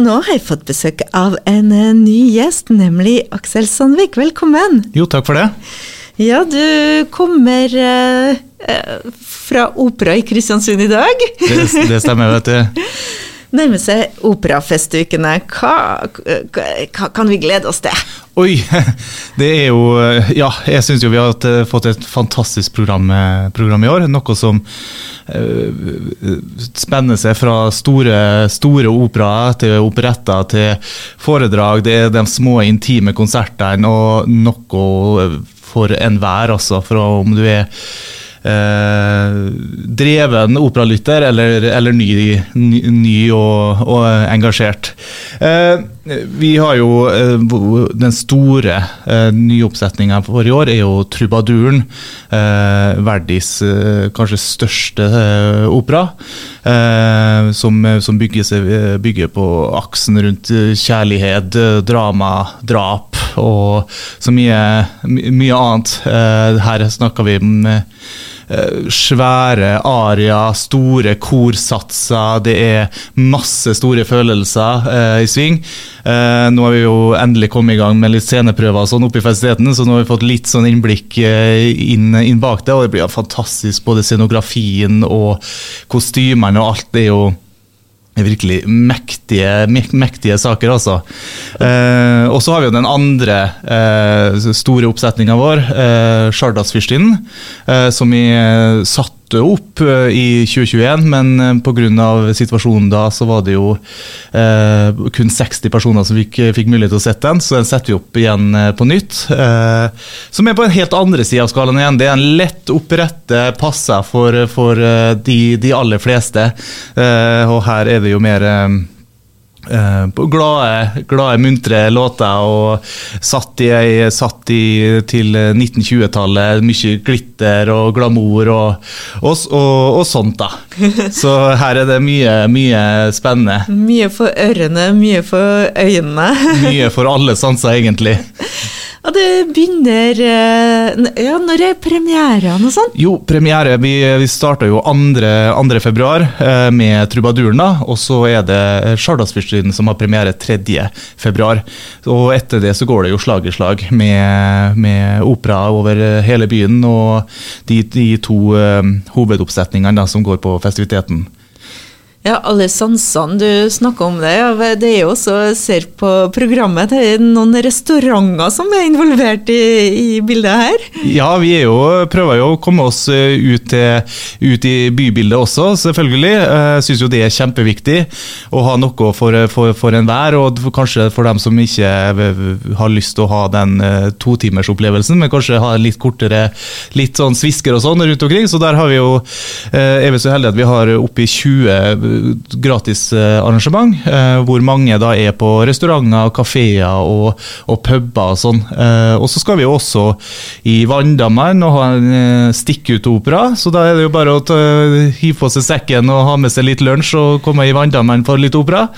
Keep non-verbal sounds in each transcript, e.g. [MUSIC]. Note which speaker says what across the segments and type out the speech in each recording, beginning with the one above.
Speaker 1: Og nå har jeg fått besøk av en eh, ny gjest, nemlig Aksel Sandvik. Velkommen.
Speaker 2: Jo, takk for det.
Speaker 1: Ja, du kommer eh, eh, fra opera i Kristiansund i dag.
Speaker 2: Det, det stemmer, vet du. [LAUGHS]
Speaker 1: Nærmer seg operafestukene. Hva, hva, kan vi glede oss til?
Speaker 2: Oi! [LAUGHS] Det er jo Ja, jeg syns jo vi har eh, fått et fantastisk program, eh, program i år. Noe som uh, spenner seg fra store, store operaer til operetter til foredrag. Det er de små, intime konsertene og noe for enhver, altså. For om du er eh, dreven operalytter eller, eller ny, ny, ny og, og, engasjert. Eh, vi har jo eh, Den store eh, nyoppsetninga for i år er jo 'Trubaduren'. Eh, Verdis eh, kanskje største eh, opera. som, som bygger, seg, bygger, på aksen rundt kjærlighet, drama, drap og så mye, mye annet. her snakker vi om Eh, svære aria, store korsatser. Det er masse store følelser eh, i sving. Eh, nå har vi jo endelig kommet i gang med litt sceneprøver sånn oppe i festiviteten, så nå har vi fått litt sånn innblikk eh, inn, inn, bak det. Og det blir fantastisk, både scenografien og kostymene og alt. det er jo virkelig mektige, mektige saker, altså. Eh, og så har vi jo den andre eh, store oppsetninga vår, eh, Sjardadsfyrstinnen, eh, som vi eh, satt opp eh, i 2021, men eh, pga. situasjonen da, så var det jo eh, kun 60 personer som fikk, fikk, mulighet til å sette den, så den setter vi opp igjen eh, på nytt. Eh, som er på en helt andre side av skalaen igjen. Det er en lett opprette, passer for, for de, de, aller fleste. Eh, og her er det jo mer Uh, glade, glade, muntre låter og satt i, satt i til 1920-tallet. Mye glitter og glamour og, og, og, og, sånt, da. [LAUGHS] Så her er det mye, mye spennende.
Speaker 1: Mye for ørene, mye for øynene.
Speaker 2: mye for alle sanser, egentlig. [LAUGHS]
Speaker 1: Og det begynner eh, Ja, når er premieren og sånn?
Speaker 2: Jo, premiere Vi, vi starta jo 2. februar eh, med Trubaduren, da. Og så er det Stjardalsfyrstinnen som har premiere 3. februar. Og etter det så går det jo slag i slag med, med opera over hele byen. Og de, de to eh, hovedoppsetningene da, som går på festiviteten.
Speaker 1: Ja, alle sansene du snakker om det. Det er jo også, ser på programmet, det er noen restauranter som er involvert i, i bildet her?
Speaker 2: Ja, vi jo, prøver jo å komme oss eh, ut, ut i bybildet også, selvfølgelig. Jeg syns jo det er kjempeviktig å ha noe for, for, for enhver, og kanskje for dem som ikke har lyst til å ha den eh, totimersopplevelsen, men kanskje ha litt kortere, litt sånn svisker og sånn rundt omkring. Så der har vi jo, eh, er vi så heldige at vi har oppi 20 gratisarrangement, eh, hvor mange da er på restauranter, kafeer og, og puber og sånn. Eh, og så skal vi jo også i Vanndammen og ha en eh, stikkutopera, så da er det jo bare å hive på seg sekken og ha med seg litt lunsj og komme i Vanndammen for litt opera.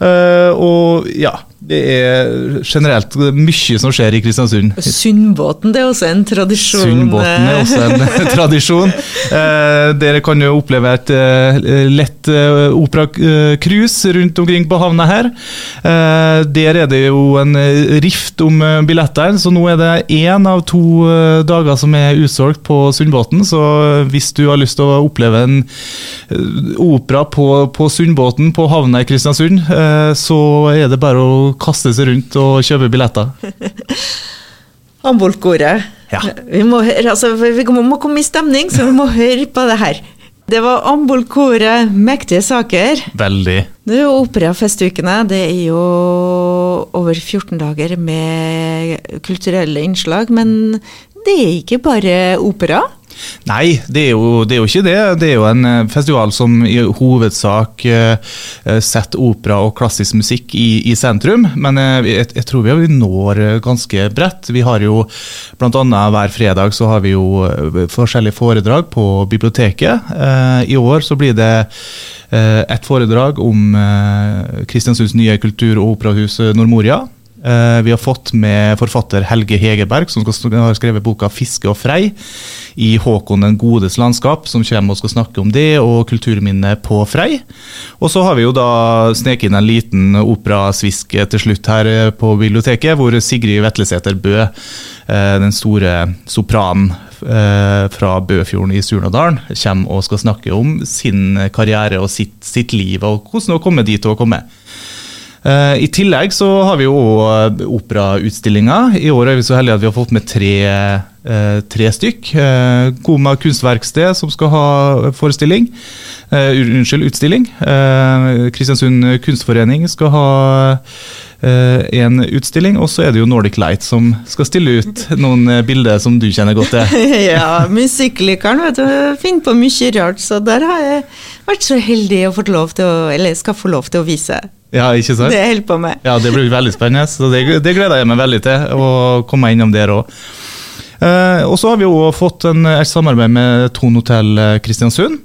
Speaker 2: og ja, det er generelt mye som skjer i Kristiansund.
Speaker 1: Sundbåten det er også en tradisjon?
Speaker 2: Sundbåten er også en [LAUGHS] tradisjon. Eh, dere kan jo oppleve et eh, lett eh, operacruise rundt omkring på havna her. Eh, der er det jo en rift om billettene, så nå er det én av to eh, dager som er utsolgt på Sundbåten. Så hvis du har lyst til å oppleve en opera på, på Sundbåten på havna i Kristiansund, så er det bare å kaste seg rundt og kjøpe billetter. [LAUGHS]
Speaker 1: Ambolkoret.
Speaker 2: Ja.
Speaker 1: Vi, må, altså, vi må komme i stemning, så vi må høre på det her. Det var Ambolkoret, mektige saker.
Speaker 2: Veldig.
Speaker 1: Det er jo Operafestukene. Det er jo over 14 dager med kulturelle innslag. Men det er ikke bare opera?
Speaker 2: Nei, det er, jo, det er, jo, ikke det. Det er jo en eh, festival som i hovedsak uh, setter opera og klassisk musikk i, i sentrum. Men jeg, jeg, tror vi når ganske bredt. Vi har jo bl.a. hver fredag så har vi jo forskjellige foredrag på biblioteket. I år så blir det et foredrag om Kristiansunds nye kultur- og operahus Nordmoria. Eh, vi har fått med forfatter Helge Hegerberg, som har skrevet boka 'Fiske og frei' i Håkon den godes landskap, som kommer og skal snakke om det og kulturminnet på Frei. Og så har vi jo da sneket inn en liten operasvisk til slutt her på biblioteket, hvor Sigrid Vetlesæter Bø, den store sopranen fra Bøfjorden i Surnadalen, kommer og skal snakke om sin karriere og sitt, sitt liv, og hvordan å komme dit og komme. Uh, I tillegg så har vi jo operautstillinger. I år er vi så heldige at vi har fått med tre, uh, tre stykk. Koma kunstverksted som skal ha forestilling. unnskyld, utstilling. Kristiansund kunstforening skal ha en utstilling. Og så er det jo Nordic Light som skal stille ut noen bilder som du kjenner godt til. [LAUGHS]
Speaker 1: ja, musikklikeren vet du, finner på mye rart, så der har jeg vært så heldig å få lov til å, eller skal få lov til å vise.
Speaker 2: Ja, ikke sant?
Speaker 1: Det jeg holder på med.
Speaker 2: Ja, Det blir veldig spennende. så Det, det gleder jeg meg veldig til. Å komme innom der òg. Eh, og så har vi jo fått en, et samarbeid med Ton Hotell eh, Kristiansund.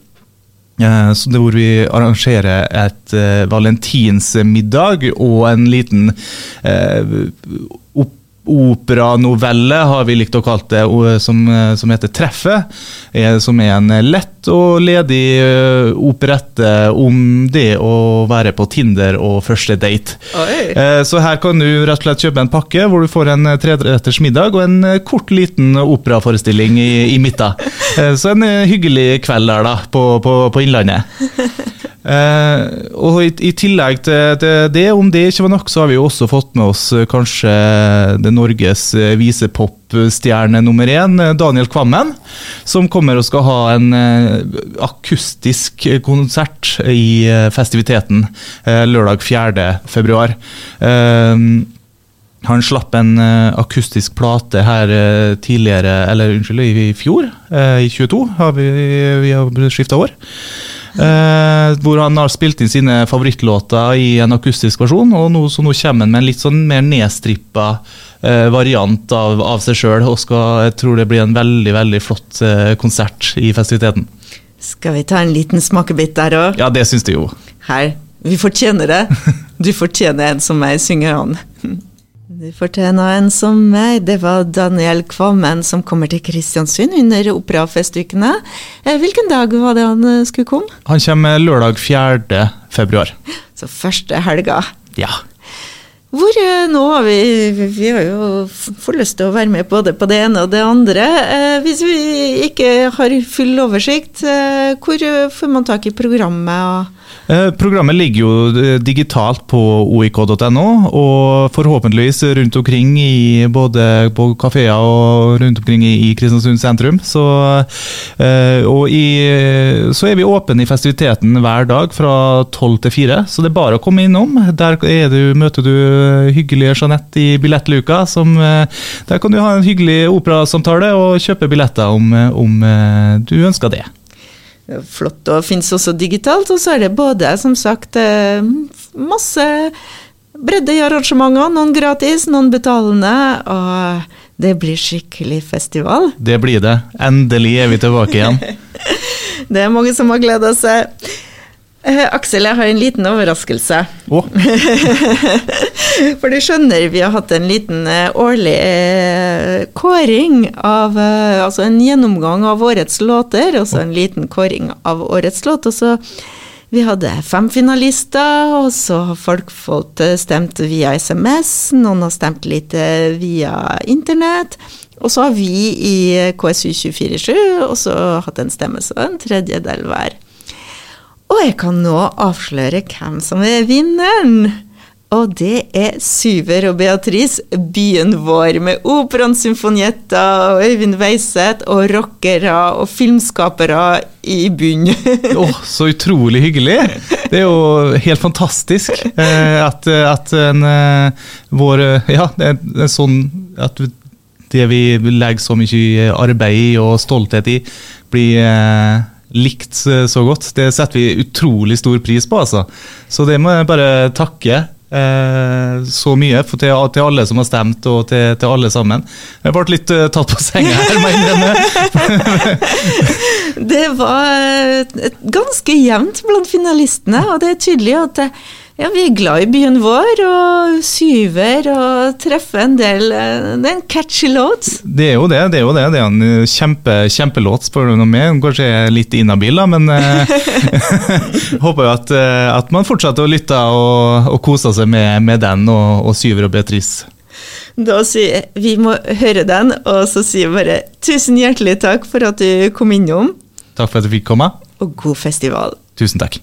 Speaker 2: Eh, så det hvor vi arrangerer et uh, valentinsmiddag og en liten uh, opp operanovelle, har vi likt å kalle det, som, som heter 'Treffet'. Som er en lett og ledig operette om det å være på Tinder og første date. Oi. Så her kan du rett og slett kjøpe en pakke hvor du får en treretters middag og en kort, liten operaforestilling i, i midten. Så en hyggelig kveld der, da, på, på, på Innlandet. [LAUGHS] Eh, og i, i tillegg til, til, det, om det ikke var nok, så har vi jo også fått med oss eh, kanskje det Norges eh, visepopstjerne nummer én, eh, Daniel Kvammen. Som kommer og skal ha en eh, akustisk konsert i eh, festiviteten lørdag 4. februar. Han slapp en akustisk plate her tidligere, eller unnskyld, i fjor. I 22 har vi, vi har skifta år. Hvor han har spilt inn sine favorittlåter i en akustisk versjon. Og nå, så nå kommer han med en litt sånn mer nedstrippa variant av, av seg sjøl. Og skal, jeg tror det blir en veldig veldig flott konsert i festiviteten.
Speaker 1: Skal vi ta en liten smakebit der òg?
Speaker 2: Ja, det syns du jo.
Speaker 1: Her. Vi fortjener det. Du fortjener en som meg, synger han. Du fortjener en som meg. Det var Daniel Kvammen som kommer til Kristiansund under operafestukene. Eh, hvilken dag var det han eh, skulle komme?
Speaker 2: Han kommer lørdag 4. februar.
Speaker 1: Så første helga.
Speaker 2: Ja.
Speaker 1: Hvor eh, nå har vi Vi har jo fått lyst til å være med både på det ene og det andre. hvis vi ikke har full oversikt, hvor får man tak i programmet? og
Speaker 2: Eh, programmet ligger jo eh, digitalt på oik.no, og forhåpentligvis rundt omkring i både på kafeer og rundt omkring i Kristiansund sentrum. Så, eh, og i, så er vi åpne i festiviteten hver dag fra tolv til fire, så det er bare å komme innom. Der du, møter du hyggelige Jeanette i billettluka. Som, der kan du ha en hyggelig operasamtale og kjøpe billetter om, om du ønsker det
Speaker 1: flott og finnes også digitalt. Og så er det både, som sagt, eh, masse bredde i arrangementene. Noen gratis, noen betalende. Og det blir skikkelig festival.
Speaker 2: Det blir det. Endelig er vi tilbake igjen. [LAUGHS]
Speaker 1: det er mange som har gleda seg. Eh, Aksel, jeg har en liten overraskelse.
Speaker 2: Oh. [LAUGHS]
Speaker 1: For du skjønner, vi har hatt en liten eh, årlig eh, kåring av Altså en gjennomgang av årets låter, og så en liten kåring av årets låt. Og så vi hadde fem finalister, og så har folk fått stemt via SMS. Noen har stemt litt via internett. Og så har vi i KSU 247 også hatt en stemme, så en tredjedel hver. Jeg kan nå avsløre hvem som er vinneren. Og det er Syver og Beatrice, byen vår, med Operaen Symfonietta og Øyvind Weiseth og rockere og filmskapere i bunn. [LAUGHS]
Speaker 2: oh, så utrolig hyggelig! Det er jo helt fantastisk eh, at, at en, eh, vår Ja, det er sånn at det vi legger så mye arbeid og stolthet i, blir eh, likt så godt. Det setter vi utrolig stor pris på, altså. Så det må jeg bare takke eh, så mye til, alle som har stemt, og til, til alle sammen. Jeg ble litt uh, tatt på senga her, må jeg [LAUGHS]
Speaker 1: det var ganske jevnt blant finalistene, og det er tydelig at Ja, vi er glad i byen vår, og syver og treffer en del eh, Det er en catchy låt.
Speaker 2: Det er jo det. Det er jo det. Det er en kjempe, kjempelåt, spør du noe med. Kanskje er litt inhabil, da, men eh, [LAUGHS] håper jo at, eh, at, man fortsetter å lytte og, og kose seg med, med den og, og Syver og Beatrice.
Speaker 1: Da sier jeg vi må høre den, og så sier jeg bare tusen hjertelig takk for at du kom innom.
Speaker 2: Takk for at du fikk komme.
Speaker 1: Og god festival.
Speaker 2: Tusen takk.